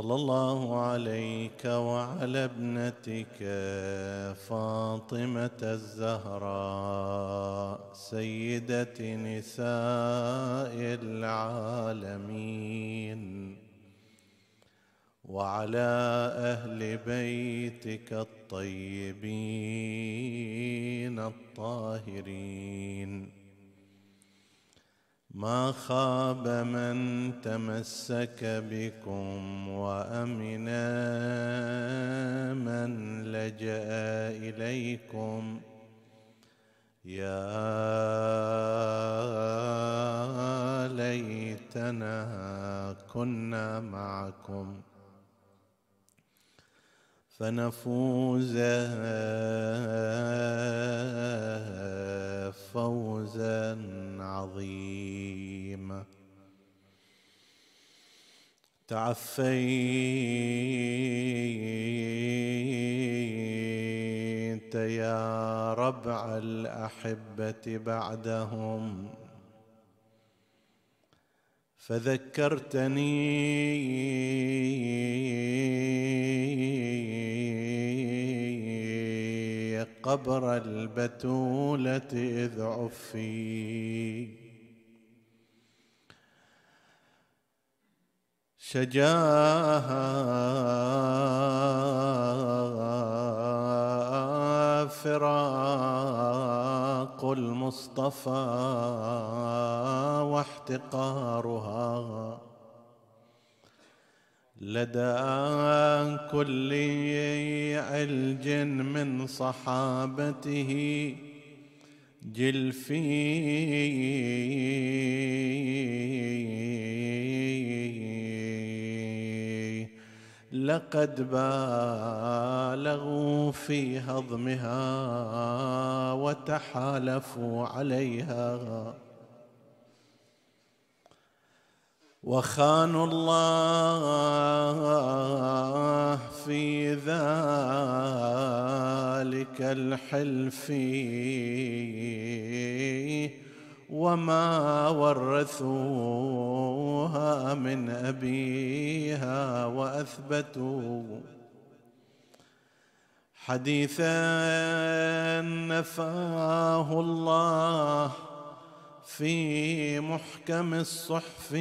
صلى الله عليك وعلى ابنتك فاطمة الزهراء سيدة نساء العالمين. وعلى أهل بيتك الطيبين الطاهرين. ما خاب من تمسك بكم وأمن من لجأ إليكم. يا ليتنا كنا معكم. فنفوز فوزا عظيما تعفيت يا ربع الأحبة بعدهم. فذكرتني. قبر البتولة إذ عفي. شجاها فراق المصطفى واحتقارها. لدى كل علج من صحابته جلفي لقد بالغوا في هضمها وتحالفوا عليها. وخانوا الله في ذلك الحلف وما ورثوها من أبيها وأثبتوا حديثا نفاه الله في محكم الصحف.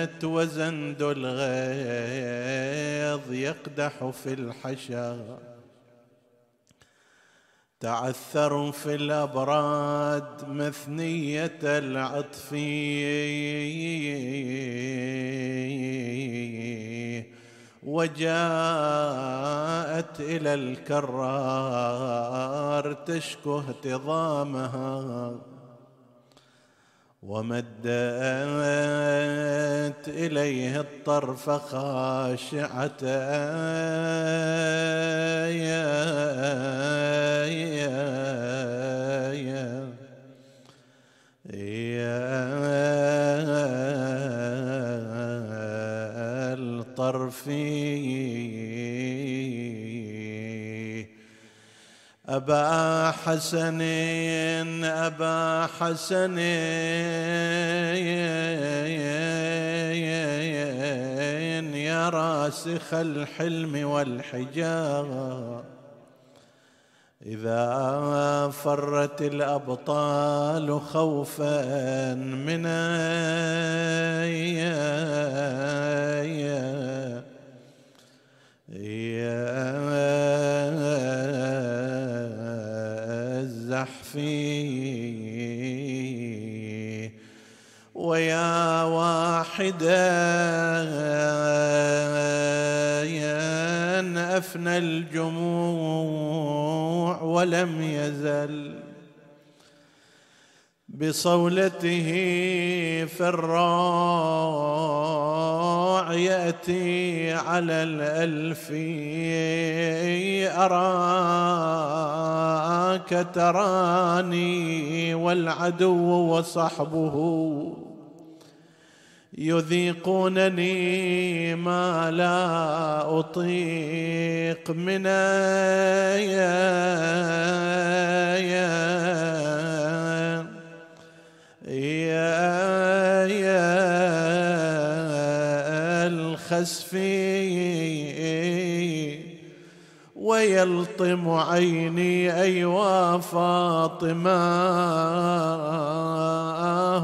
فآبت وزند الغيظ يقدح في الحشا تعثروا في الأبراد مثنية العطف. وجاءت إلى الكرار تشكو اهتضامها ومدت إليه الطرف خاشعة. يا يا يا يا الطرف أبا حسن أبا حسن. يا راسخ الحلم والحجاب. إذا فرت الأبطال خوفا من الزحف. ويا واحدا أفنى الجموع ولم يزل. بصولته في الروع يأتي على الألف أراك تراني والعدو وصحبه يذيقونني ما لا أطيق من يا يا الخسفي ويلطم عيني أيوا فاطمة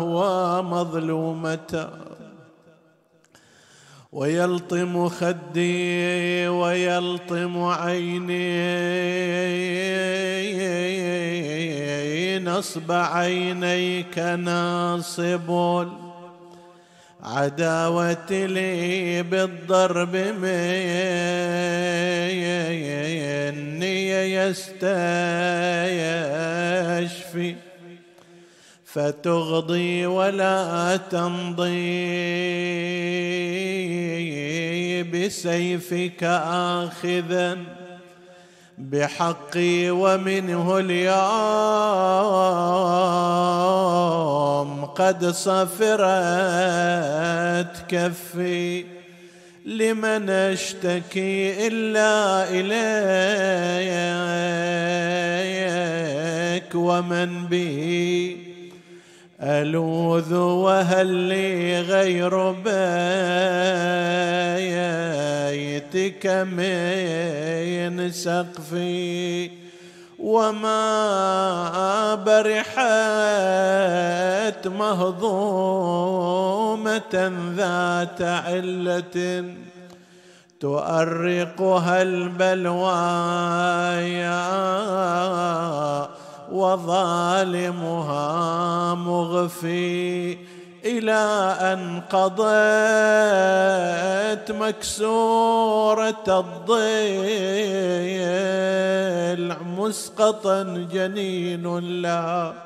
ومظلومة ويلطم خدي ويلطم عيني نصب عينيك ناصب عداوة لي بالضرب مني يستشفي فتغضي ولا تمضي بسيفك آخذا بحقي ومنه اليوم قد صفرت كفي لمن اشتكي إلا إليك ومن به ألوذ وهل لي غير بيتك من سقفي وما برحت مهضومة ذات علة تؤرقها البلوايا وظالمها مغفي إلى أن قضيت مكسورة الضلع مسقطا جنين لها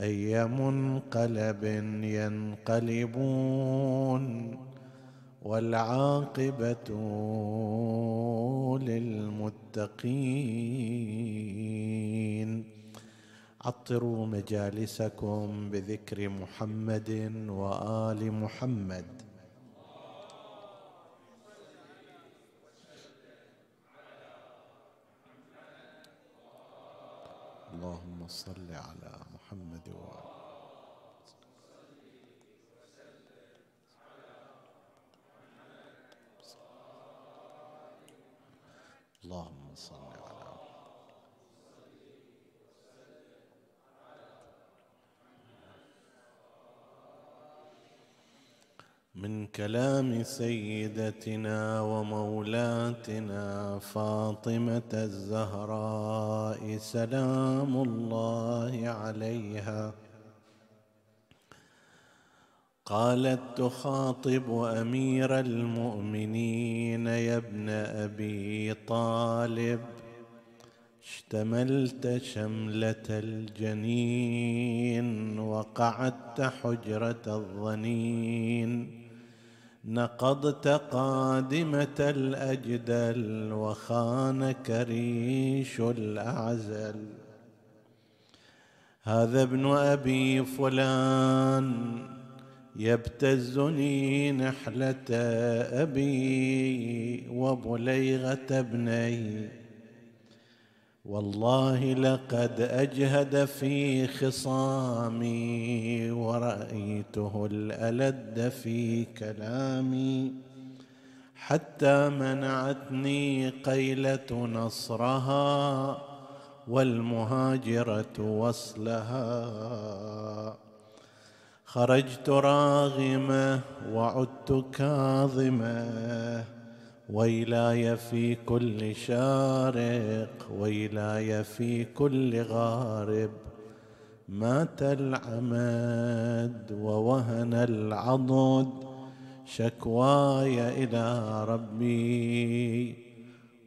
اي منقلب ينقلبون والعاقبة للمتقين. عطروا مجالسكم بذكر محمد وآل محمد. اللهم صل على محمد وآله اللهم صل على من كلام سيدتنا ومولاتنا فاطمة الزهراء سلام الله عليها. قالت تخاطب أمير المؤمنين يا ابن أبي طالب اشتملت شملة الجنين وقعدت حجرة الظنين. نقضت قادمة الأجدل وخانك ريش الأعزل. هذا ابن أبي فلان يبتزني نحلة أبي وبليغة ابني. والله لقد أجهد في خصامي ورأيته الألد في كلامي. حتى منعتني قيلة نصرها والمهاجرة وصلها. خرجت راغمة وعدت كاظمة ويلاي في كل شارق ويلاي في كل غارب. مات العمد ووهن العضد شكواي إلى ربي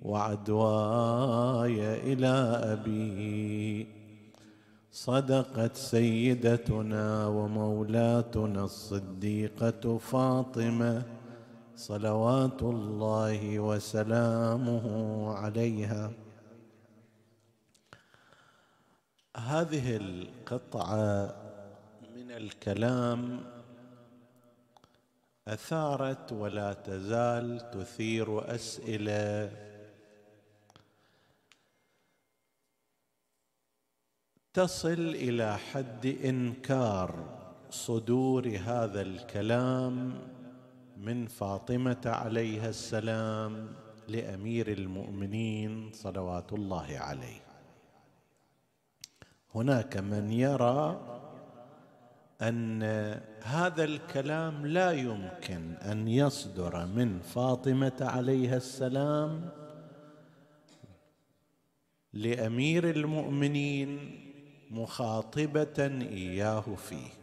وعدواي إلى أبي. صدقت سيدتنا ومولاتنا الصديقة فاطمة صلوات الله وسلامه عليها. هذه القطعة من الكلام أثارت ولا تزال تثير أسئلة تصل إلى حد إنكار صدور هذا الكلام من فاطمة عليها السلام لأمير المؤمنين صلوات الله عليه. هناك من يرى أن هذا الكلام لا يمكن أن يصدر من فاطمة عليها السلام لأمير المؤمنين مخاطبة إياه فيه.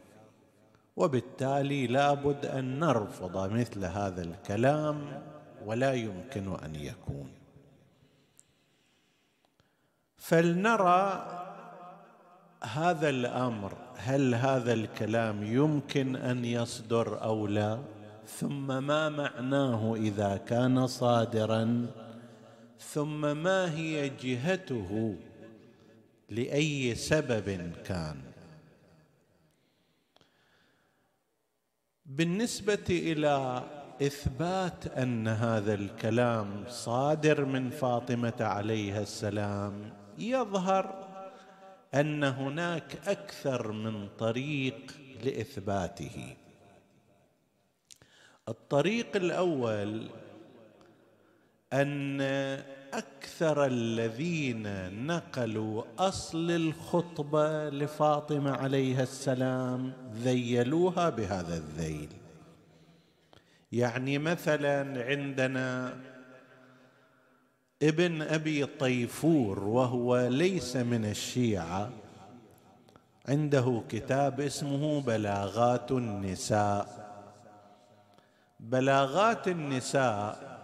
وبالتالي لابد أن نرفض مثل هذا الكلام ولا يمكن أن يكون. فلنرى هذا الأمر هل هذا الكلام يمكن أن يصدر أو لا؟ ثم ما معناه إذا كان صادرا؟ ثم ما هي جهته؟ لأي سبب كان؟ بالنسبة إلى إثبات أن هذا الكلام صادر من فاطمة عليها السلام يظهر أن هناك أكثر من طريق لإثباته. الطريق الأول أن أكثر الذين نقلوا أصل الخطبة لفاطمة عليها السلام ذيلوها بهذا الذيل. يعني مثلا عندنا ابن أبي طيفور وهو ليس من الشيعة عنده كتاب اسمه بلاغات النساء. بلاغات النساء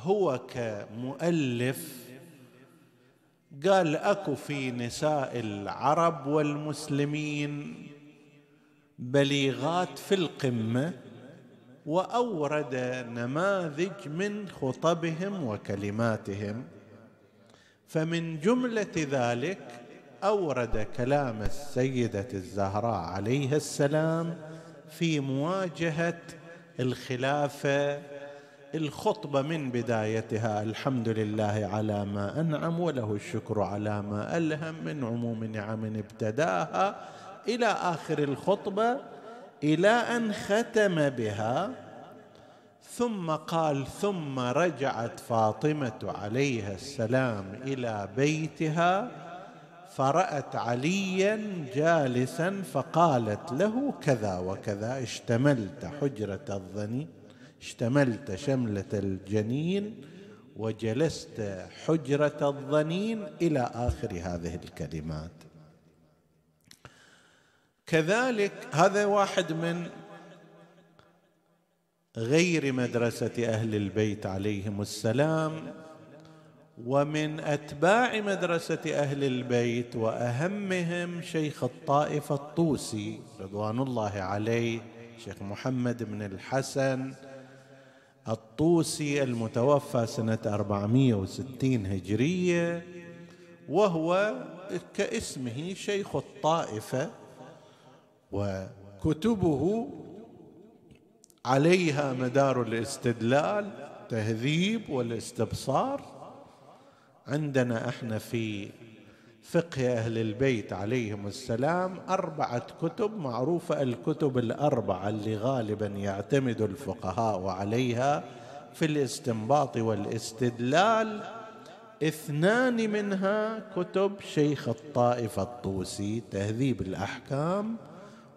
هو كمؤلف قال أكو في نساء العرب والمسلمين بليغات في القمة وأورد نماذج من خطبهم وكلماتهم. فمن جملة ذلك أورد كلام السيدة الزهراء عليها السلام في مواجهة الخلافة الخطبة من بدايتها الحمد لله على ما أنعم وله الشكر على ما ألهم من عموم نعم ابتداها إلى آخر الخطبة إلى أن ختم بها ثم قال ثم رجعت فاطمة عليها السلام إلى بيتها فرأت عليا جالسا فقالت له كذا وكذا اشتملت حجرة الظني. اشتملت شملة الجنين وجلست حجرة الظنين إلى آخر هذه الكلمات. كذلك هذا واحد من غير مدرسة أهل البيت عليهم السلام ومن أتباع مدرسة أهل البيت وأهمهم شيخ الطائفة الطوسي رضوان الله عليه شيخ محمد بن الحسن الطوسي المتوفى سنة 460 هجرية وهو كاسمه شيخ الطائفة وكتبه عليها مدار الاستدلال تهذيب والاستبصار. عندنا إحنا في فقه أهل البيت عليهم السلام أربعة كتب معروفة الكتب الأربعة اللي غالبا يعتمد الفقهاء عليها في الاستنباط والاستدلال. اثنان منها كتب شيخ الطائفة الطوسي تهذيب الأحكام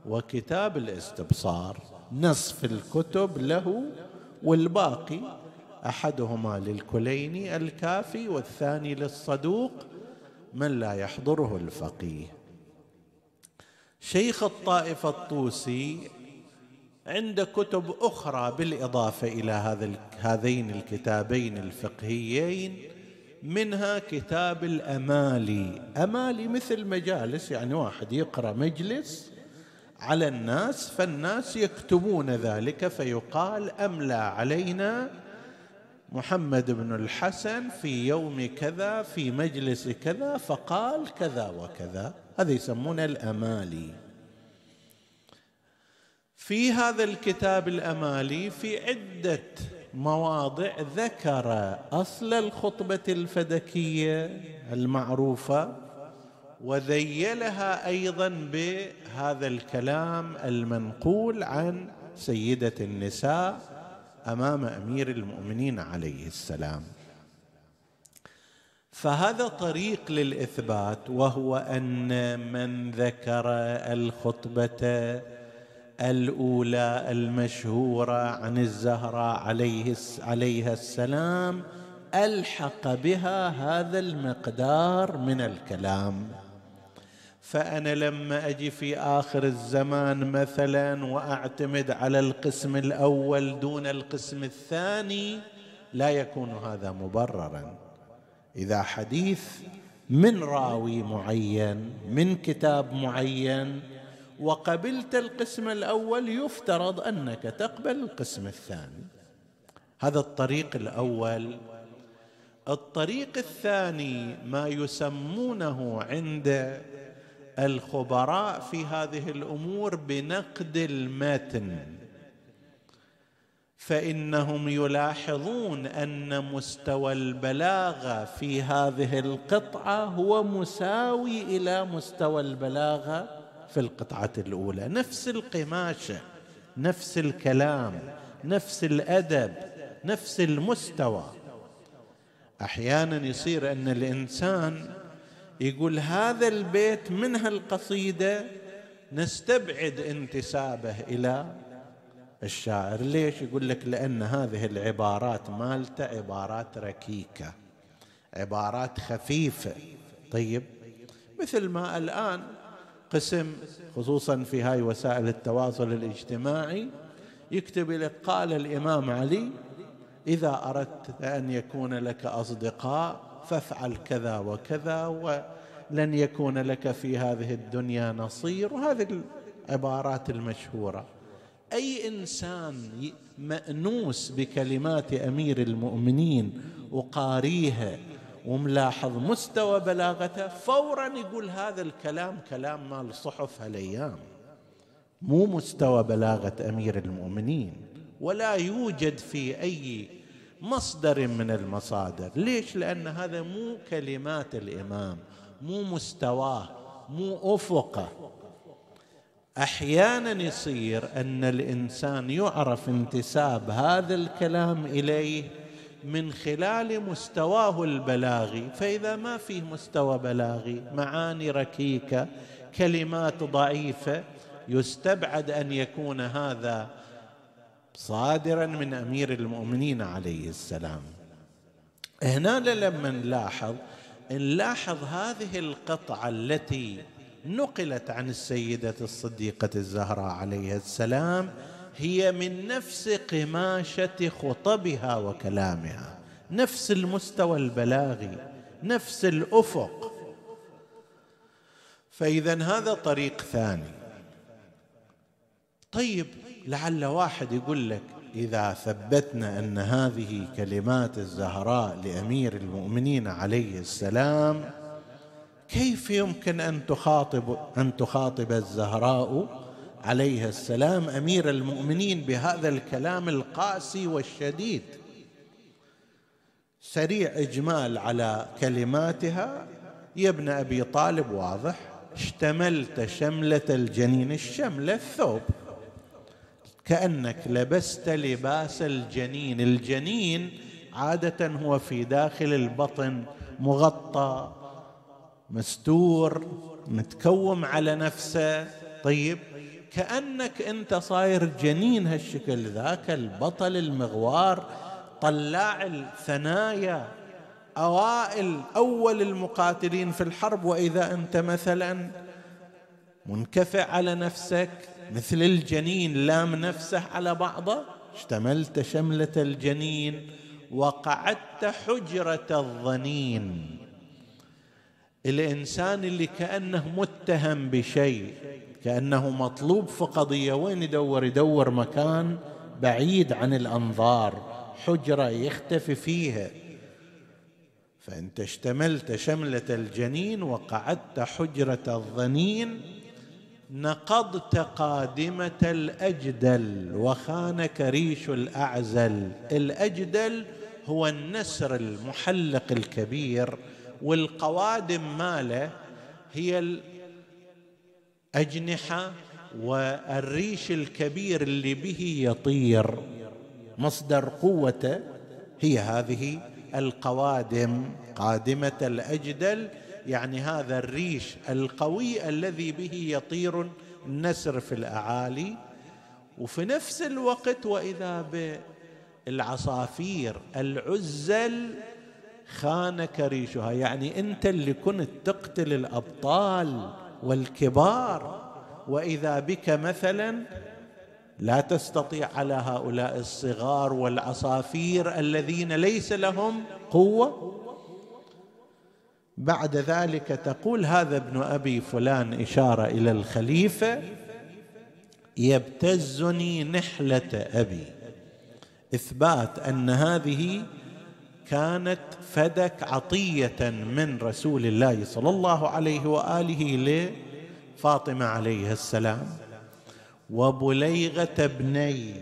وكتاب الاستبصار. نصف الكتب له والباقي أحدهما للكليني الكافي والثاني للصدوق. من لا يحضره الفقيه. شيخ الطائفه الطوسي عند كتب أخرى بالإضافة إلى هذا هذين الكتابين الفقهيين منها كتاب الأمالي. أمالي مثل مجالس يعني واحد يقرأ مجلس على الناس فالناس يكتبون ذلك فيقال املى علينا محمد بن الحسن في يوم كذا في مجلس كذا فقال كذا وكذا. هذا يسمونه الأمالي. في هذا الكتاب الأمالي في عدة مواضع ذكر أصل الخطبة الفدكية المعروفة وذيلها أيضا بهذا الكلام المنقول عن سيدة النساء أمام أمير المؤمنين عليه السلام. فهذا طريق للإثبات وهو أن من ذكر الخطبة الأولى المشهورة عن الزهراء عليه عليها السلام ألحق بها هذا المقدار من الكلام. فأنا لما أجي في آخر الزمان مثلا وأعتمد على القسم الأول دون القسم الثاني لا يكون هذا مبررا. إذا حديث من راوي معين من كتاب معين وقبلت القسم الأول يفترض أنك تقبل القسم الثاني. هذا الطريق الأول. الطريق الثاني ما يسمونه عند الخبراء في هذه الأمور بنقد المتن. فإنهم يلاحظون أن مستوى البلاغة في هذه القطعة هو مساوي إلى مستوى البلاغة في القطعة الأولى. نفس القماشه نفس الكلام نفس الأدب نفس المستوى. أحيانا يصير أن الإنسان يقول هذا البيت من هالقصيدة نستبعد انتسابه إلى الشاعر. ليش يقول لك؟ لأن هذه العبارات مالته عبارات ركيكة عبارات خفيفة. طيب مثل ما الآن قسم خصوصا في هاي وسائل التواصل الاجتماعي يكتب لك قال الإمام علي إذا أردت أن يكون لك أصدقاء فافعل كذا وكذا ولن يكون لك في هذه الدنيا نصير. وهذه العبارات المشهورة. أي إنسان مأنوس بكلمات أمير المؤمنين وقاريها وملاحظ مستوى بلاغته فورا يقول هذا الكلام كلام مال صحف هالأيام. مو مستوى بلاغة أمير المؤمنين. ولا يوجد في أي مصدر من المصادر. ليش؟ لأن هذا مو كلمات الإمام مو مستواه مو أفقه. أحيانا يصير أن الإنسان يعرف انتساب هذا الكلام إليه من خلال مستواه البلاغي. فإذا ما فيه مستوى بلاغي معاني ركيكة كلمات ضعيفة يستبعد أن يكون هذا صادرا من أمير المؤمنين عليه السلام. هنا لما نلاحظ نلاحظ هذه القطعة التي نقلت عن السيدة الصديقة الزهراء عليها السلام هي من نفس قماشة خطبها وكلامها نفس المستوى البلاغي نفس الأفق. فاذا هذا طريق ثاني. طيب لعل واحد يقول لك إذا ثبتنا أن هذه كلمات الزهراء لأمير المؤمنين عليه السلام كيف يمكن أن تخاطب أن تخاطب الزهراء عليها السلام أمير المؤمنين بهذا الكلام القاسي والشديد؟ سريع إجمال على كلماتها. يا ابن أبي طالب واضح اشتملت شملة الجنين الشملة الثوب. كأنك لبست لباس الجنين. الجنين عادة هو في داخل البطن مغطى مستور متكوم على نفسه. طيب كأنك أنت صاير جنين هالشكل ذاك البطل المغوار طلاع الثنايا أوائل أول المقاتلين في الحرب. وإذا أنت مثلا منكفع على نفسك مثل الجنين لام نفسه على بعضه. اشتملت شملة الجنين وقعدت حجرة الظنين. الإنسان اللي كأنه متهم بشيء كأنه مطلوب في قضية وين يدور؟ يدور مكان بعيد عن الأنظار حجرة يختفي فيها. فأنت اشتملت شملة الجنين وقعدت حجرة الظنين. نقضت قادمة الأجدل وخانك ريش الأعزل. الأجدل هو النسر المحلق الكبير والقوادم ماله هي الأجنحة والريش الكبير اللي به يطير. مصدر قوته هي هذه القوادم قادمة الأجدل. يعني هذا الريش القوي الذي به يطير النسر في الأعالي. وفي نفس الوقت وإذا بالعصافير العزل خانك ريشها. يعني أنت اللي كنت تقتل الأبطال والكبار. وإذا بك مثلا لا تستطيع على هؤلاء الصغار والعصافير الذين ليس لهم قوة. بعد ذلك تقول هذا ابن أبي فلان إشارة إلى الخليفة يبتزني نحلة أبي. إثبات أن هذه كانت فدك عطية من رسول الله صلى الله عليه وآله لفاطمة عليه السلام. وبليغة ابني.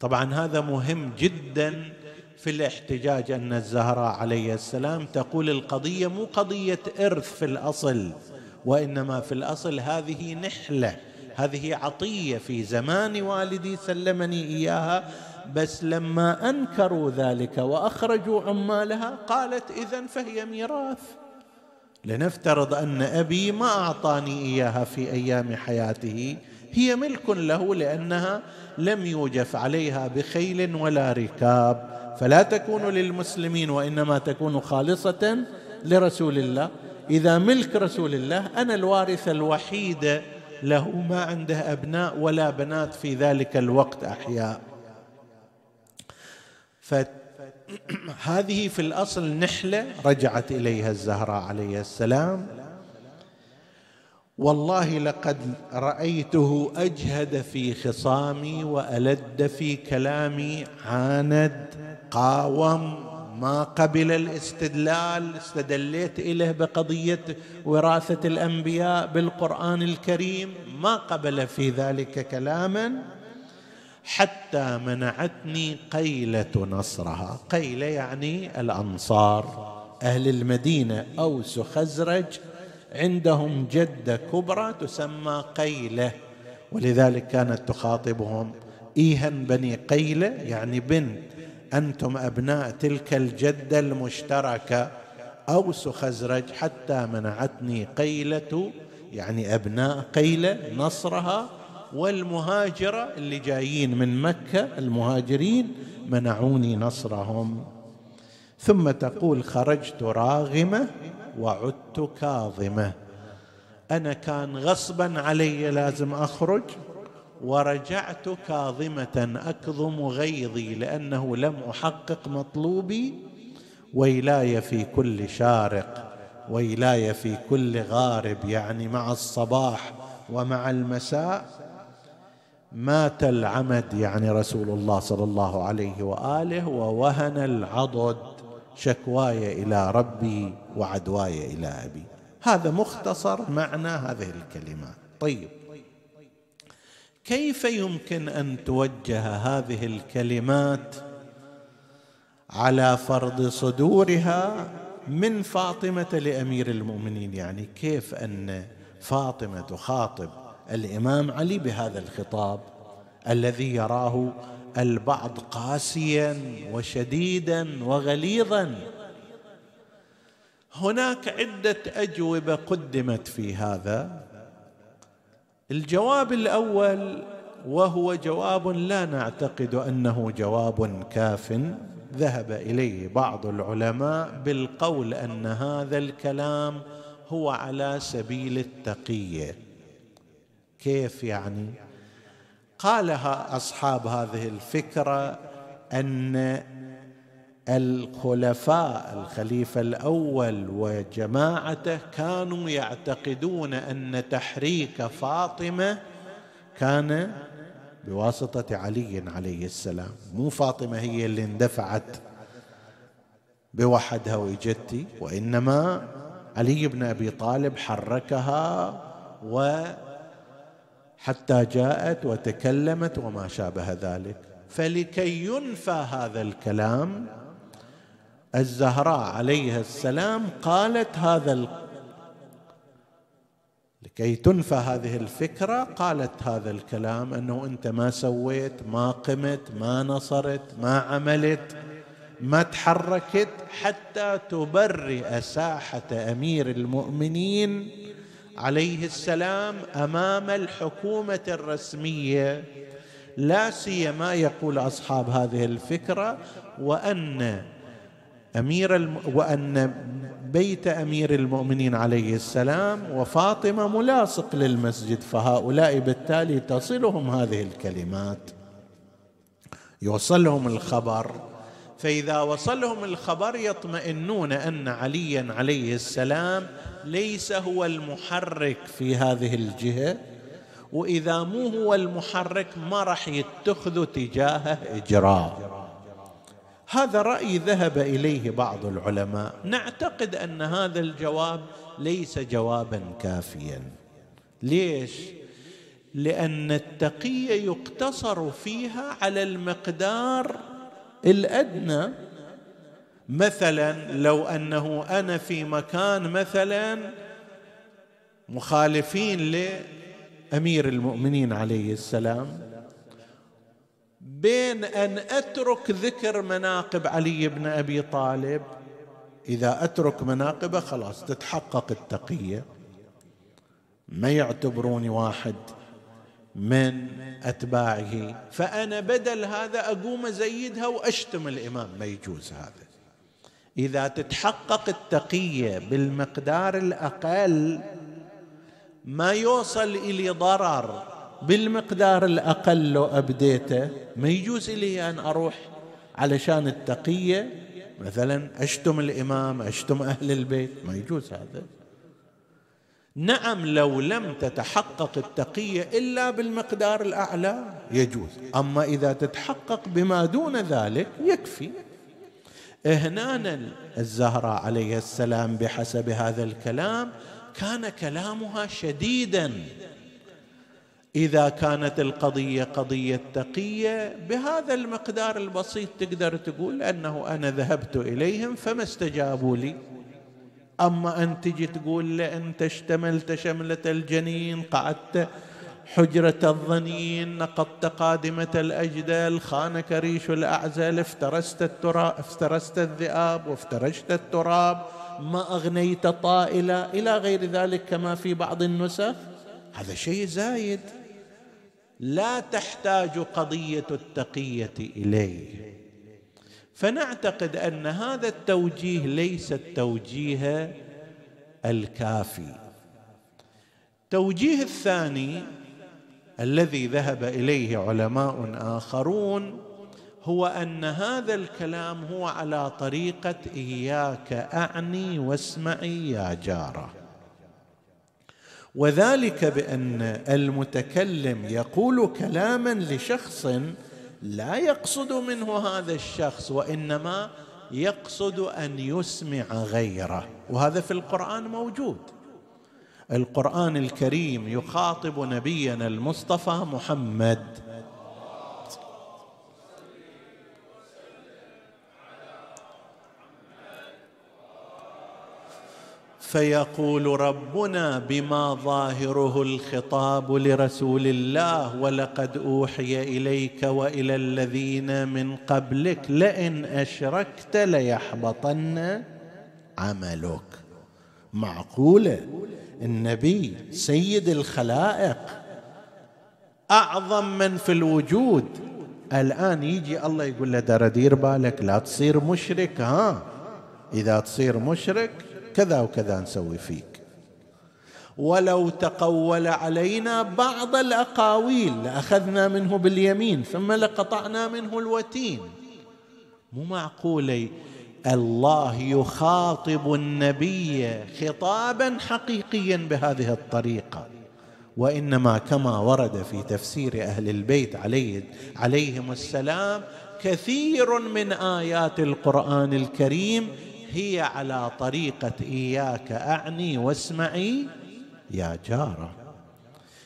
طبعا هذا مهم جدا في الاحتجاج أن الزهراء عليه السلام تقول القضية مو قضية إرث في الأصل وإنما في الأصل هذه نحلة هذه عطية في زمان والدي سلمني إياها بس لما أنكروا ذلك وأخرجوا عمالها قالت اذا فهي ميراث. لنفترض أن أبي ما أعطاني إياها في أيام حياته هي ملك له لأنها لم يوجف عليها بخيل ولا ركاب. فلا تكون للمسلمين وإنما تكون خالصة لرسول الله. إذا ملك رسول الله أنا الوارث الوحيد له ما عنده أبناء ولا بنات في ذلك الوقت أحياء. فهذه في الأصل نحلة رجعت إليها الزهراء عليه السلام. والله لقد رأيته أجهد في خصامي وألد في كلامي عاند قاوم ما قبل الاستدلال استدليت إليه بقضية وراثة الأنبياء بالقرآن الكريم ما قبل في ذلك كلاما حتى منعتني قيلة نصرها. قيله يعني الأنصار أهل المدينة أوس خزرج عندهم جده كبرى تسمى قيلة ولذلك كانت تخاطبهم. ايها بني قيلة يعني بنت. أنتم أبناء تلك الجدة المشتركة. أوس خزرج حتى منعتني قيلة يعني أبناء قيلة نصرها. والمهاجرة اللي جايين من مكة المهاجرين منعوني نصرهم. ثم تقول خرجت راغمة. وعدت كاظمة. أنا كان غصبا علي لازم أخرج ورجعت كاظمة أكظم غيظي لأنه لم أحقق مطلوبي. ويلاي في كل شارق ويلاي في كل غارب يعني مع الصباح ومع المساء. مات العمد يعني رسول الله صلى الله عليه وآله ووهن العضد. شكواي إلى ربي وعدواي إلى أبي. هذا مختصر معنى هذه الكلمات طيب. كيف يمكن أن توجه هذه الكلمات على فرض صدورها من فاطمة لأمير المؤمنين؟ يعني كيف أن فاطمة تخاطب الإمام علي بهذا الخطاب الذي يراه البعض قاسيا وشديدا وغليظا. هناك عدة أجوبة قدمت في هذا. الجواب الأول وهو جواب لا نعتقد أنه جواب كاف. ذهب إليه بعض العلماء بالقول أن هذا الكلام هو على سبيل التقيه كيف يعني؟ قالها أصحاب هذه الفكرة أن الخلفاء الخليفة الأول وجماعته كانوا يعتقدون أن تحريك فاطمة كان بواسطة علي عليه السلام. مو فاطمة هي اللي اندفعت بوحدها وجدتي وإنما علي بن أبي طالب حركها وحتى جاءت وتكلمت وما شابه ذلك. فلكي ينفى هذا الكلام الزهراء عليها السلام قالت هذا لكي تنفى هذه الفكرة قالت هذا الكلام أنه أنت ما سويت ما قمت ما نصرت ما عملت ما تحركت حتى تبرئ ساحة أمير المؤمنين عليه السلام أمام الحكومة الرسمية لا سيما يقول أصحاب هذه الفكرة وأن أمير الم... وأن بيت أمير المؤمنين عليه السلام وفاطمة ملاصق للمسجد فهؤلاء بالتالي تصلهم هذه الكلمات. يوصلهم الخبر. فإذا وصلهم الخبر يطمئنون أن عليا عليه السلام ليس هو المحرك في هذه الجهة وإذا مو هو المحرك ما راح يتخذوا تجاهه اجراء هذا رأي ذهب إليه بعض العلماء. نعتقد أن هذا الجواب ليس جوابا كافيا. ليش؟ لأن التقيه يقتصر فيها على المقدار الأدنى مثلا لو أنه أنا في مكان مثلا مخالفين لأمير المؤمنين عليه السلام بين أن أترك ذكر مناقب علي بن أبي طالب إذا أترك مناقبه خلاص تتحقق التقية. ما يعتبروني واحد. من أتباعه. فأنا بدل هذا أقوم أزيدها واشتم الامام ما يجوز هذا. إذا تتحقق التقية بالمقدار الأقل ما يوصل إلى ضرر بالمقدار الأقل لو أبديته ما يجوز لي أن أروح علشان التقية. مثلا أشتم الإمام أشتم أهل البيت ما يجوز هذا. نعم لو لم تتحقق التقية إلا بالمقدار الأعلى يجوز. أما إذا تتحقق بما دون ذلك يكفي. هنا الزهراء عليه السلام بحسب هذا الكلام كان كلامها شديدا. إذا كانت القضية قضية تقية بهذا المقدار البسيط تقدر تقول أنه أنا ذهبت إليهم فما استجابوا لي. أما أن تجي تقول له أنت اشتملت شملة الجنين قعدت حجرة الظنين نقضت قادمة الأجدل خانك ريش الأعزل افترست التراب افترست الذئاب وافترشت التراب ما أغنيت طائلة إلى غير ذلك كما في بعض النسخ؟ هذا شيء زايد. لا تحتاج قضية التقية إليه. فنعتقد أن هذا التوجيه ليس التوجيه الكافي. التوجيه الثاني الذي ذهب إليه علماء آخرون هو أن هذا الكلام هو على طريقة إياك أعني واسمعي يا جارة. وذلك بأن المتكلم يقول كلاما لشخص لا يقصد منه هذا الشخص وإنما يقصد أن يسمع غيره. وهذا في القرآن موجود. القرآن الكريم يخاطب نبينا المصطفى محمد. فيقول ربنا بما ظاهره الخطاب لرسول الله ولقد أوحي إليك وإلى الذين من قبلك لئن أشركت ليحبطن عملك. معقوله النبي سيد الخلائق. أعظم من في الوجود. الآن يجي الله يقول له دير بالك لا تصير مشرك ها؟ إذا تصير مشرك كذا وكذا نسوي فيك. ولو تقول علينا بعض الأقاويل لأخذنا منه باليمين ثم لقطعنا منه الوتين. مو معقولة؟ الله يخاطب النبي خطابا حقيقيا بهذه الطريقة. وإنما كما ورد في تفسير أهل البيت عليه عليهم السلام كثير من آيات القرآن الكريم هي على طريقة إياك أعني واسمعي يا جارة.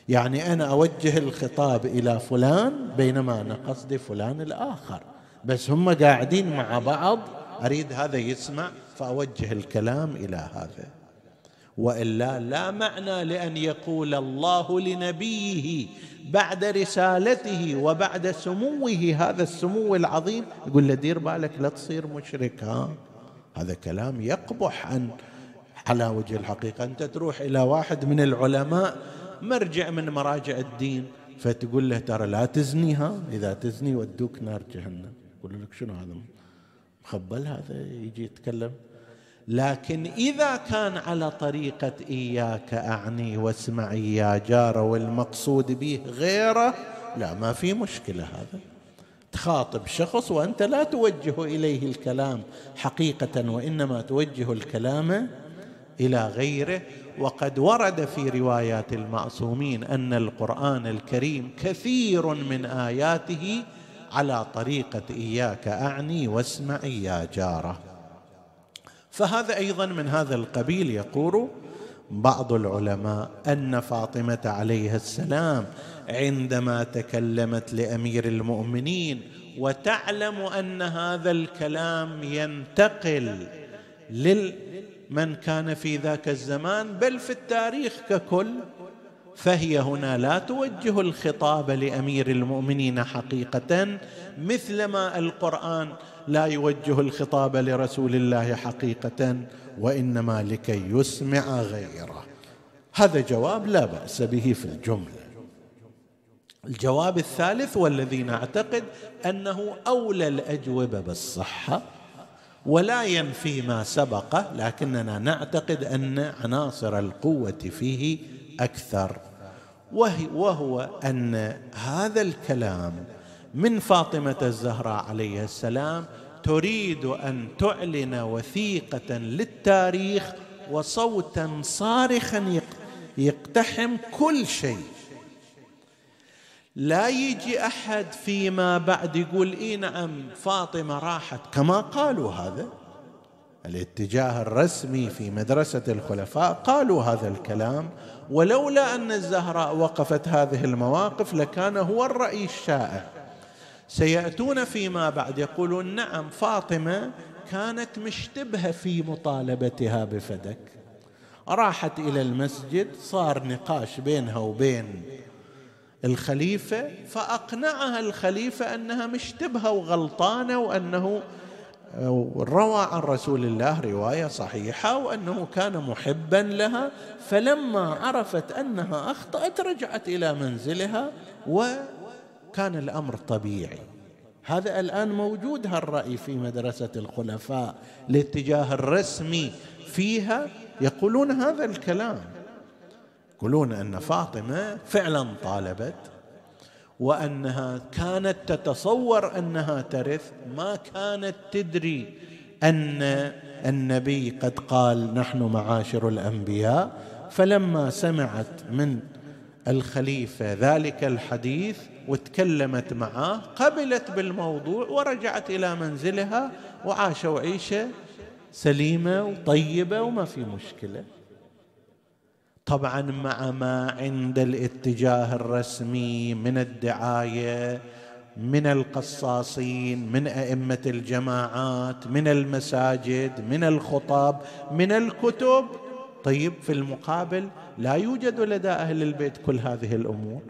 يعني أنا أوجه الخطاب إلى فلان بينما أنا قصدي فلان الآخر. بس هم قاعدين مع بعض أريد هذا يسمع فأوجه الكلام إلى هذا. وإلا لا معنى لأن يقول الله لنبيه بعد رسالته وبعد سموه هذا السمو العظيم. يقول له دير بالك لا تصير مشرك ها هذا كلام يقبح عن على وجه الحقيقة. أنت تروح إلى واحد من العلماء مرجع من مراجع الدين فتقول له ترى لا تزني ها إذا تزني ودوك نار جهنم. يقول لك شنو هذا؟ مخبل هذا يجي يتكلم. لكن إذا كان على طريقة إياك أعني واسمعي يا جار والمقصود به غيره لا ما في مشكلة هذا. تخاطب شخص وأنت لا توجه إليه الكلام حقيقة وإنما توجه الكلام إلى غيره. وقد ورد في روايات المعصومين أن القرآن الكريم كثير من آياته على طريقة إياك أعني واسمعي يا جارة. فهذا أيضا من هذا القبيل يقول بعض العلماء أن فاطمة عليه السلام عندما تكلمت لأمير المؤمنين وتعلم أن هذا الكلام ينتقل لمن كان في ذاك الزمان بل في التاريخ ككل فهي هنا لا توجه الخطاب لأمير المؤمنين حقيقة مثلما القرآن لا يوجه الخطاب لرسول الله حقيقة وإنما لكي يسمع غيره. هذا جواب لا بأس به في الجملة. الجواب الثالث والذي نعتقد أنه أولى الأجوبة بالصحة ولا ينفي ما سبقه لكننا نعتقد أن عناصر القوة فيه أكثر وهو أن هذا الكلام من فاطمة الزهراء عليه السلام تريد أن تعلن وثيقة للتاريخ وصوتا صارخا يقتحم كل شيء. لا يجي أحد فيما بعد يقول إي نعم فاطمة راحت. كما قالوا هذا الاتجاه الرسمي في مدرسة الخلفاء قالوا هذا الكلام. ولولا أن الزهراء وقفت هذه المواقف لكان هو الراي الشائع. سيأتون فيما بعد. يقولون نعم فاطمة كانت مشتبهة في مطالبتها بفدك. راحت إلى المسجد صار نقاش بينها وبين الخليفة فأقنعها الخليفة أنها مشتبهة وغلطانة وأنه روى عن رسول الله رواية صحيحة وأنه كان محبا لها. فلما عرفت أنها أخطأت رجعت إلى منزلها وكان الأمر طبيعي. هذا الآن موجود هالرأي في مدرسة الخلفاء الاتجاه الرسمي. فيها يقولون هذا الكلام. يقولون أن فاطمة فعلا طالبت وأنها كانت تتصور أنها ترث. ما كانت تدري أن النبي قد قال نحن معاشر الأنبياء. فلما سمعت من الخليفة ذلك الحديث وتكلمت معه قبلت بالموضوع ورجعت إلى منزلها وعاشوا عيشه سليمة وطيبة وما في مشكلة. طبعا مع ما عند الاتجاه الرسمي من الدعاية من القصاصين من أئمة الجماعات من المساجد من الخطاب من الكتب. طيب في المقابل لا يوجد لدى أهل البيت كل هذه الأمور.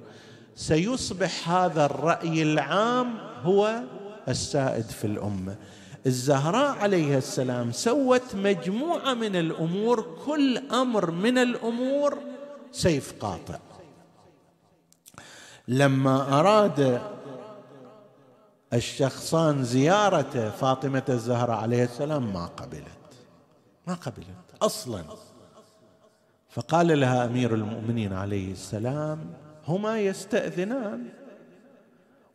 سيصبح هذا الرأي العام هو السائد في الأمة. الزهراء عليه السلام سوت مجموعة من الأمور كل أمر من الأمور سيف قاطع. لما أراد الشخصان زيارة فاطمة الزهراء عليه السلام ما قبلت. ما قبلت أصلا. فقال لها أمير المؤمنين عليه السلام هما يستأذنان.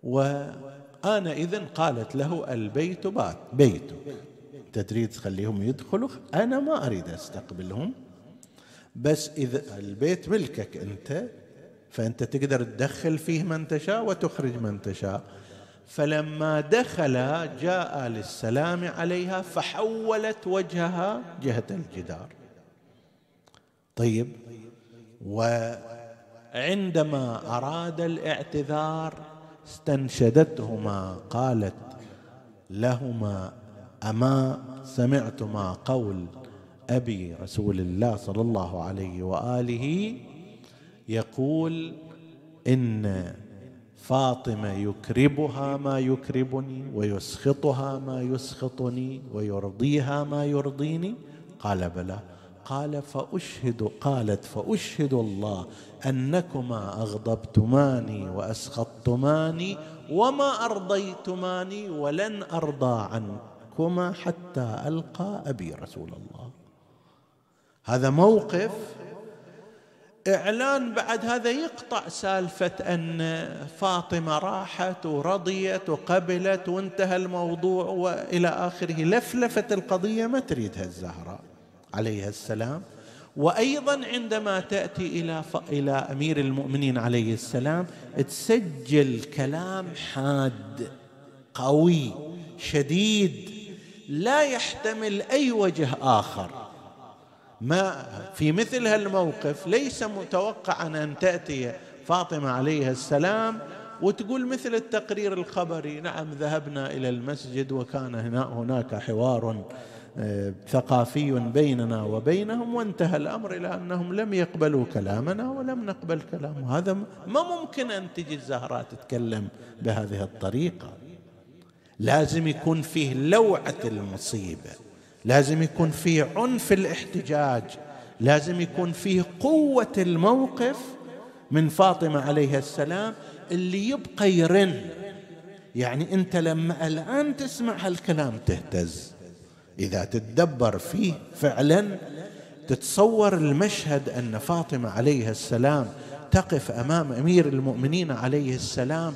وأنا إذن قالت له البيت بات. بيتك انت تريد تخليهم يدخلوا. أنا ما أريد أستقبلهم. بس إذا البيت ملكك أنت فأنت تقدر تدخل فيه من تشاء وتخرج من تشاء. فلما دخل جاء للسلام عليها فحولت وجهها جهة الجدار. طيب. وعندما أراد الاعتذار استنشدتهما قالت لهما أما سمعتما قول أبي رسول الله صلى الله عليه وآله يقول إن فاطمة يكربها ما يكربني ويسخطها ما يسخطني ويرضيها ما يرضيني. قال بلى. قال فأشهد قالت فأشهد الله أنكما أغضبتماني وأسخطتماني وما أرضيتماني ولن أرضى عنكما حتى ألقى أبي رسول الله. هذا موقف إعلان بعد هذا يقطع سالفة أن فاطمة راحت ورضيت وقبلت وانتهى الموضوع وإلى آخره. لفلفه القضية ما تريدها الزهراء؟ عليها السلام. وأيضا عندما تأتي إلى إلى أمير المؤمنين عليه السلام تسجل كلام حاد قوي شديد لا يحتمل أي وجه آخر. ما في مثل هالموقف ليس متوقعا أن تأتي فاطمة عليها السلام وتقول مثل التقرير الخبري نعم ذهبنا إلى المسجد وكان هناك حوار. ثقافي بيننا وبينهم وانتهى الأمر إلى أنهم لم يقبلوا كلامنا ولم نقبل كلامه. هذا ما ممكن أن تجي الزهراء تتكلم بهذه الطريقة. لازم يكون فيه لوعة المصيبة لازم يكون فيه عنف الاحتجاج لازم يكون فيه قوة الموقف. من فاطمة عليها السلام اللي يبقى يرن يعني أنت لما الآن تسمع هالكلام تهتز. إذا تتدبر فيه فعلا تتصور المشهد أن فاطمة عليها السلام تقف أمام أمير المؤمنين عليه السلام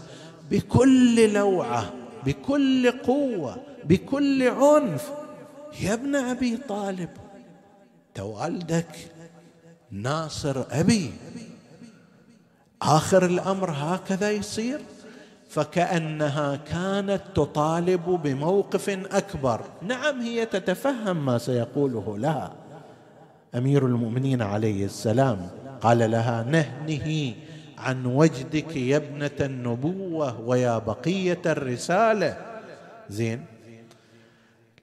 بكل لوعة بكل قوة بكل عنف. يا ابن أبي طالب توالدك ناصر أبي. آخر الأمر هكذا يصير؟ فكأنها كانت تطالب بموقف أكبر. نعم هي تتفهم ما سيقوله لها. أمير المؤمنين عليه السلام قال لها نهنه عن وجدك يا ابنة النبوة ويا بقية الرسالة. زين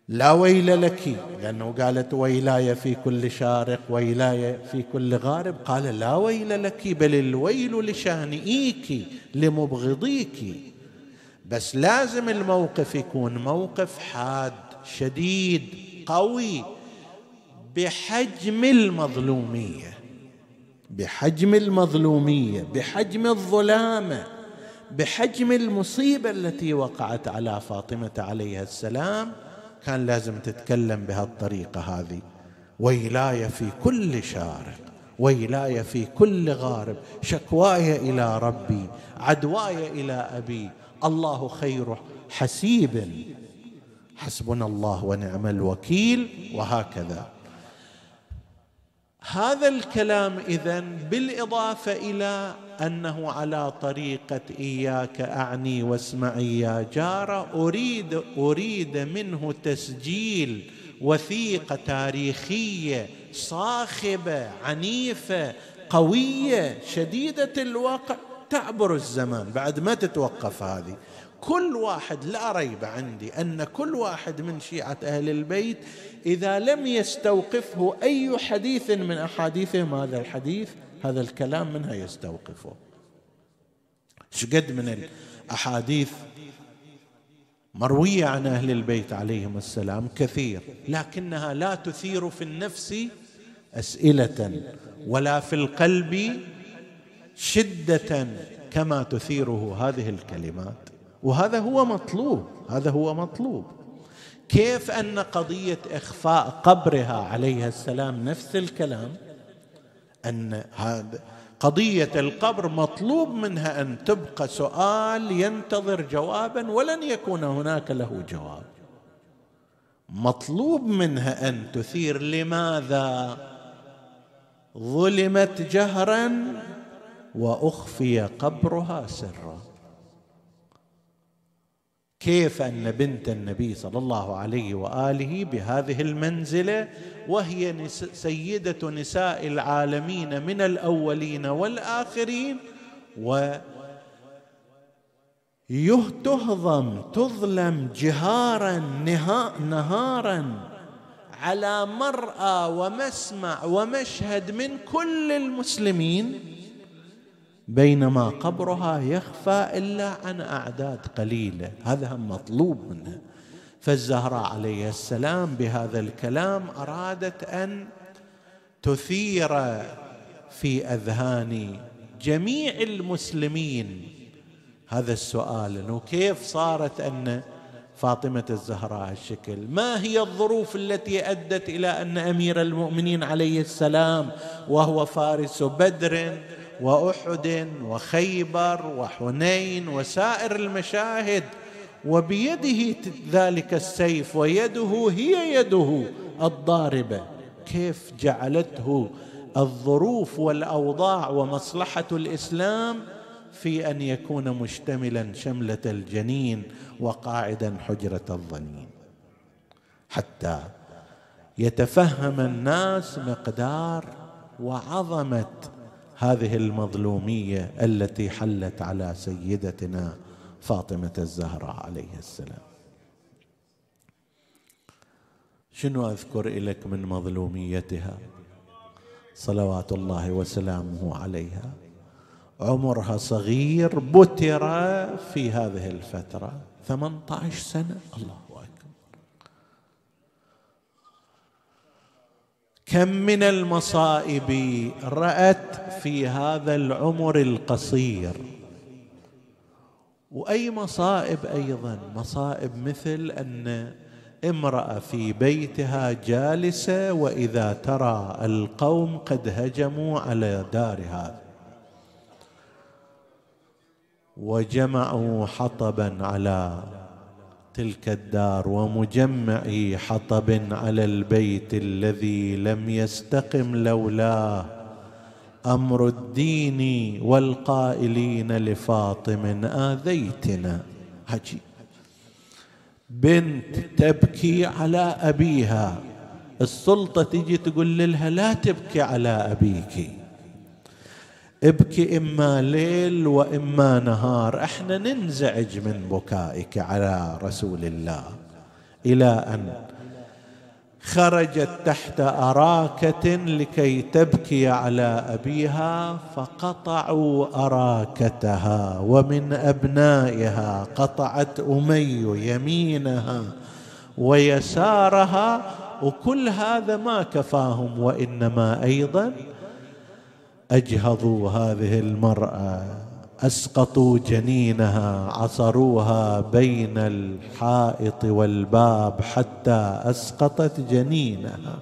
لا ويل لك لأنه قالت ويلاي في كل شارق ويلاي في كل غارب. قال لا ويل لك بل الويل لشانئيك لمبغضيك. بس لازم الموقف يكون موقف حاد شديد قوي بحجم المظلومية. بحجم المظلومية بحجم الظلامة بحجم المصيبة التي وقعت على فاطمة عليها السلام. كان لازم تتكلم بهالطريقة هذه. ويلاي في كل شارق ويلاي في كل غارب. شكواي إلى ربي عدواي إلى أبي. الله خير حسيب. حسبنا الله ونعم الوكيل. وهكذا. هذا الكلام اذا بالإضافة إلى أنه على طريقة إياك أعني واسمعي يا جاره أريد أريد منه تسجيل وثيقة تاريخية صاخبة عنيفة قوية شديدة الواقع تعبر الزمان بعد ما تتوقف هذه. كل واحد لا ريب عندي أن كل واحد من شيعة أهل البيت إذا لم يستوقفه أي حديث من احاديثهم هذا الحديث؟ هذا الكلام منها يستوقفه. شقد من الأحاديث مروية عن أهل البيت عليهم السلام؟ كثير لكنها لا تثير في النفس أسئلة ولا في القلب شدة كما تثيره هذه الكلمات. وهذا هو مطلوب هذا هو مطلوب. كيف أن قضية إخفاء قبرها عليه السلام نفس الكلام؟ أن هذا قضية القبر مطلوب منها أن تبقى سؤال ينتظر جوابا ولن يكون هناك له جواب. مطلوب منها أن تثير لماذا؟ ظلمت جهرا وأخفي قبرها سرا. كيف أن بنت النبي صلى الله عليه وآله بهذه المنزلة وهي سيدة نساء العالمين من الأولين والآخرين و تهضم تظلم جهارا نهارا على مرأى ومسمع ومشهد من كل المسلمين بينما قبرها يخفى إلا عن أعداد قليلة. هذا هم مطلوب منها فالزهراء عليه السلام بهذا الكلام أرادت أن تثير في أذهان جميع المسلمين. هذا السؤال إنه كيف صارت أن فاطمة الزهراء هالشكل ما هي الظروف التي أدت إلى أن أمير المؤمنين عليه السلام وهو فارس بدر وأحد وخيبر وحنين وسائر المشاهد وبيده ذلك السيف ويده هي يده الضاربة. كيف جعلته الظروف والأوضاع ومصلحة الإسلام في أن يكون مشتملا شملة الجنين وقاعدا حجرة الظنين؟ حتى يتفهم الناس مقدار وعظمة هذه المظلومية التي حلت على سيدتنا فاطمة الزهراء عليه السلام. شنو أذكر لك من مظلوميتها؟ صلوات الله وسلامه عليها. عمرها صغير بتر في هذه الفترة 18 سنة. الله كم من المصائب رأت في هذا العمر القصير؟ وأي مصائب أيضا؟ مصائب مثل أن امرأة في بيتها جالسة وإذا ترى القوم قد هجموا على دارها وجمعوا حطبا على تلك الدار ومجمعي حطب على البيت الذي لم يستقم لولاه. أمر الدين والقائلين لفاطم آذيتنا. عجيب بنت تبكي على أبيها. السلطة تجي تقول لها لا تبكي على أبيك. ابكي إما ليل وإما نهار إحنا ننزعج من بكائك على رسول الله. إلى أن خرجت تحت أراكة لكي تبكي على أبيها فقطعوا أراكتها ومن أبنائها قطعت أمي يمينها ويسارها وكل هذا ما كفاهم وإنما أيضا أجهضوا هذه المرأة أسقطوا جنينها عصروها بين الحائط والباب حتى أسقطت جنينها.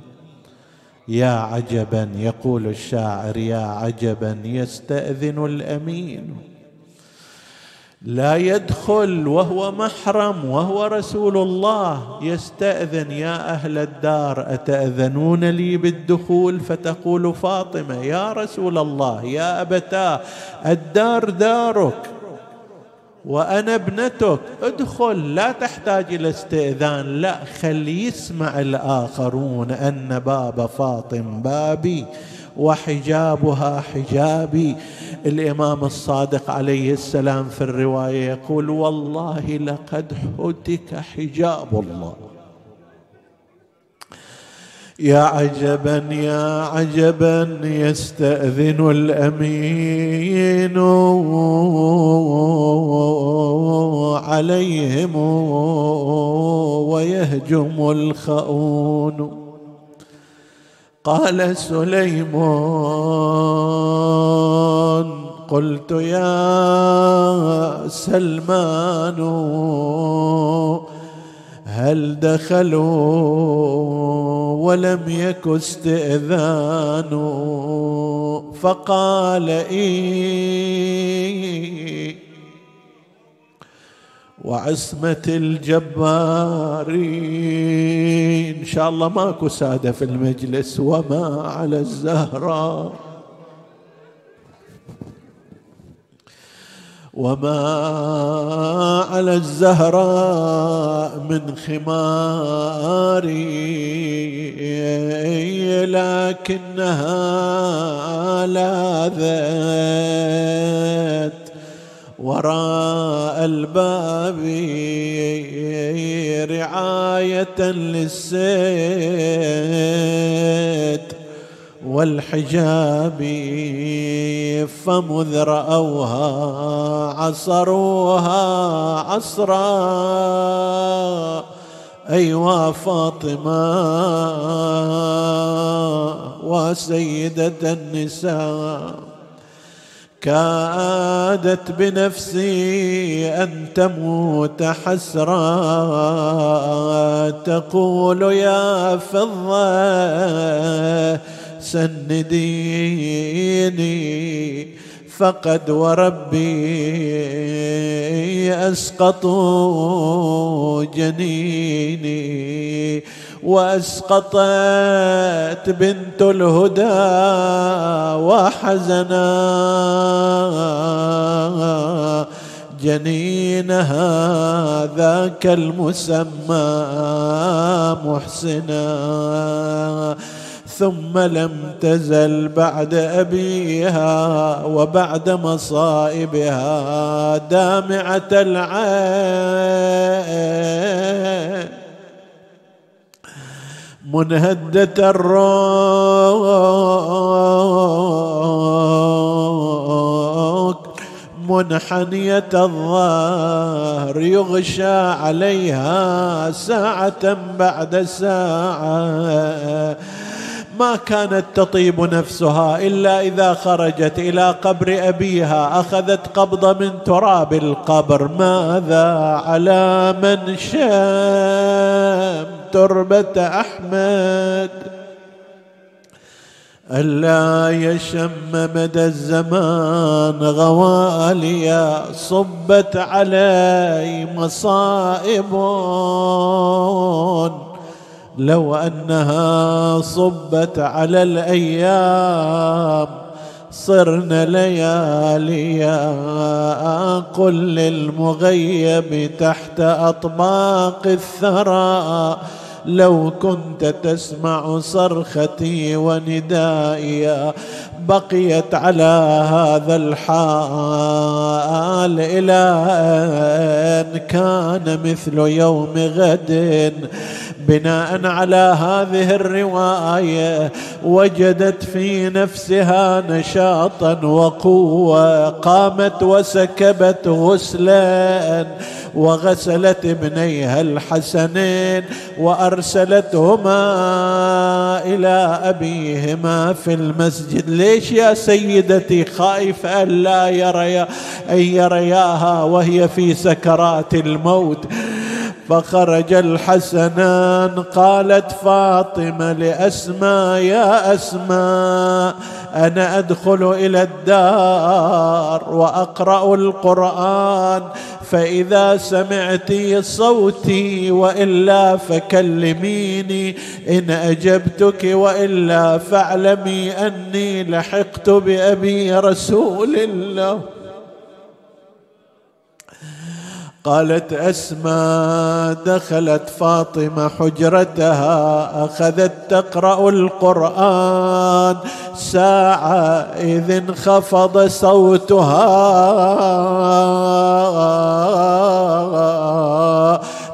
يا عجبا يقول الشاعر يا عجبا يستأذن الأمين. لا يدخل وهو محرم وهو رسول الله يستأذن يا أهل الدار أتأذنون لي بالدخول؟ فتقول فاطمة يا رسول الله يا أبتاه الدار دارك وأنا ابنتك ادخل لا تحتاج إلى استئذان لا خل يسمع الآخرون أن باب فاطم بابي. وحجابها حجابي. الإمام الصادق عليه السلام في الرواية يقول والله لقد هتك حجاب الله. يا عجبا يا عجبا يستأذن الأمين عليهم ويهجم الخؤون. قال سليمان قلت يا سلمان هل دخلوا ولم يك استئذان؟ فقال إيه وعصمة الجبارين. إن شاء الله ماكو سادة في المجلس وما على الزهراء وما على الزهراء من خماري لكنها لاذت وراء الباب رعاية للسيد والحجاب فمذ رأوها عصروها عصرا. أيوا فاطمة وسيدة النساء. كادت بنفسي أن تموت حسرا. تقول يا فضة سنديني. فقد وربي أسقطوا جنيني. وأسقطت بنت الهدى وحزنا جنينها ذاك المسمى محسنا ثم لم تزل بعد أبيها وبعد مصائبها دامعة العين. منهدة الروح منحنية الظهر يغشى عليها ساعة بعد ساعة. ما كانت تطيب نفسها إلا إذا خرجت إلى قبر أبيها أخذت قبضه من تراب القبر. ماذا على من شام تربة أحمد؟ ألا يشم مدى الزمان غواليا صبت علي مصائب. لو أنها صبت على الأيام صرنا لياليا قل للمغيب تحت أطباق الثرى. لو كنت تسمع صرختي وندائي بقيت على هذا الحال إلى أن كان مثل يوم غد. بناء على هذه الرواية وجدت في نفسها نشاطا وقوة قامت وسكبت غسلا وغسلت ابنيها الحسنين وأرسلتهما إلى أبيهما في المسجد. ليش يا سيدتي خائفة الا يريا أن يرياها وهي في سكرات الموت؟ فخرج الحسنان قالت فاطمة لأسماء يا أسماء أنا أدخل إلى الدار وأقرأ القرآن فإذا سمعت صوتي وإلا فكلميني إن أجبتك وإلا فاعلمي أني لحقت بأبي رسول الله. قالت اسماء دخلت فاطمة حجرتها أخذت تقرأ القرآن ساعة إذ انخفض صوتها.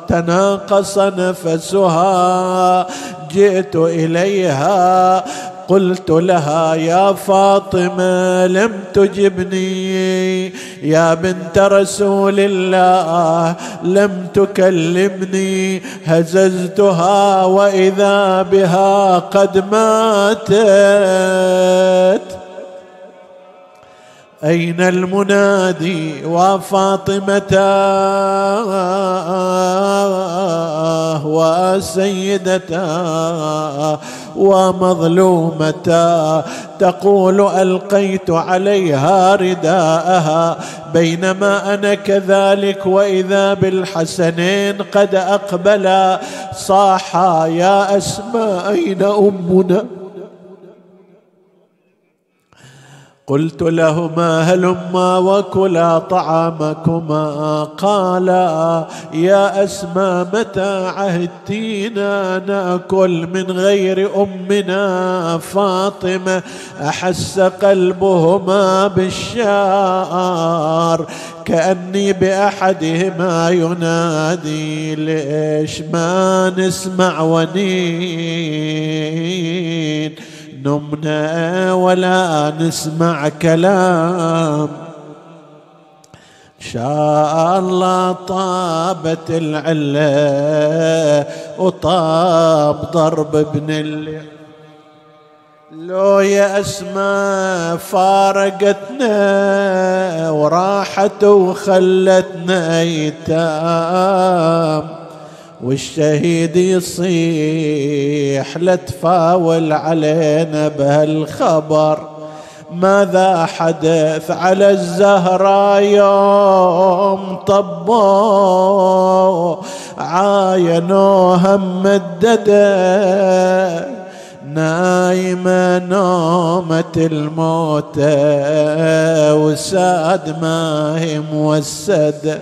تناقص نفسها جئت إليها قلت لها يا فاطمة لم تجبني. يا بنت رسول الله لم تكلمني. هززتها وإذا بها قد ماتت. أين المنادي وفاطمة وسيدتا ومظلومتا تقول ألقيت عليها رداءها بينما أنا كذلك وإذا بالحسنين قد اقبلا صاحا يا أسماء أين أمنا قلت لهما هلما وكلا طعامكما قالا يا اسمى متى عهدتينا نأكل من غير أمنا فاطمة أحس قلبهما بالشار كأني بأحدهما ينادي ليش ما نسمع ونين نمنا ولا نسمع كلام. شاء الله طابت العلة وطاب ضرب ابن اللي لو يا اسماء فارقتنا وراحت وخلتنا ايتام والشهيد يصيح لا تفاول علينا بهالخبر. ماذا حدث على الزهراء يوم طبوا عاينوها ممدده نايمة نومة الموت وساد ما هي موسدة.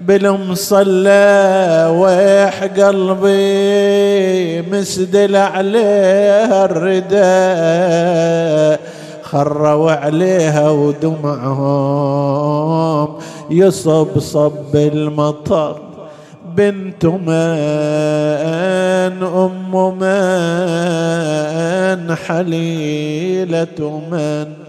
بالمصلى ويح قلبي مسدل عليها الرداء خروا عليها ودمعهم يصب صب المطر. بنت من أم من حليلة من.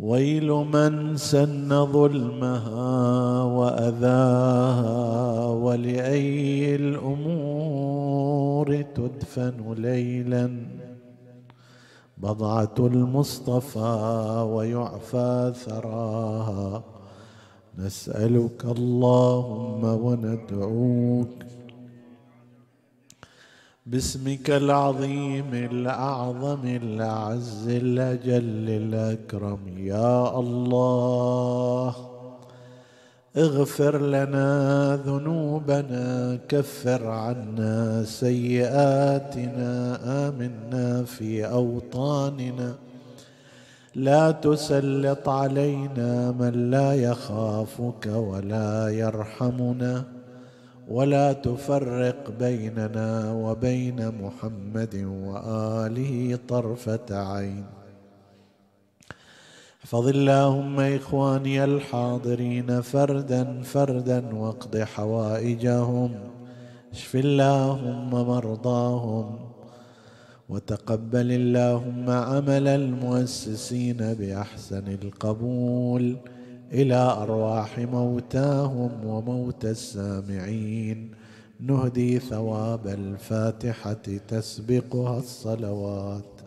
ويل من سن ظلمها وأذاها ولأي الأمور تدفن ليلا. بضعة المصطفى ويعفى ثراها. نسألك اللهم وندعوك باسمك العظيم الأعظم الأعز الأجل الأكرم. يا الله اغفر لنا ذنوبنا كفر عنا سيئاتنا آمنا في أوطاننا. لا تسلط علينا من لا يخافك ولا يرحمنا. ولا تفرق بيننا وبين محمد وآله طرفة عين. احفظ اللهم إخواني الحاضرين فردا فردا واقض حوائجهم. اشف اللهم مرضاهم. وتقبل اللهم عمل المؤسسين بأحسن القبول. إلى أرواح موتاهم وموتى السامعين. نهدي ثواب الفاتحة تسبقها الصلوات.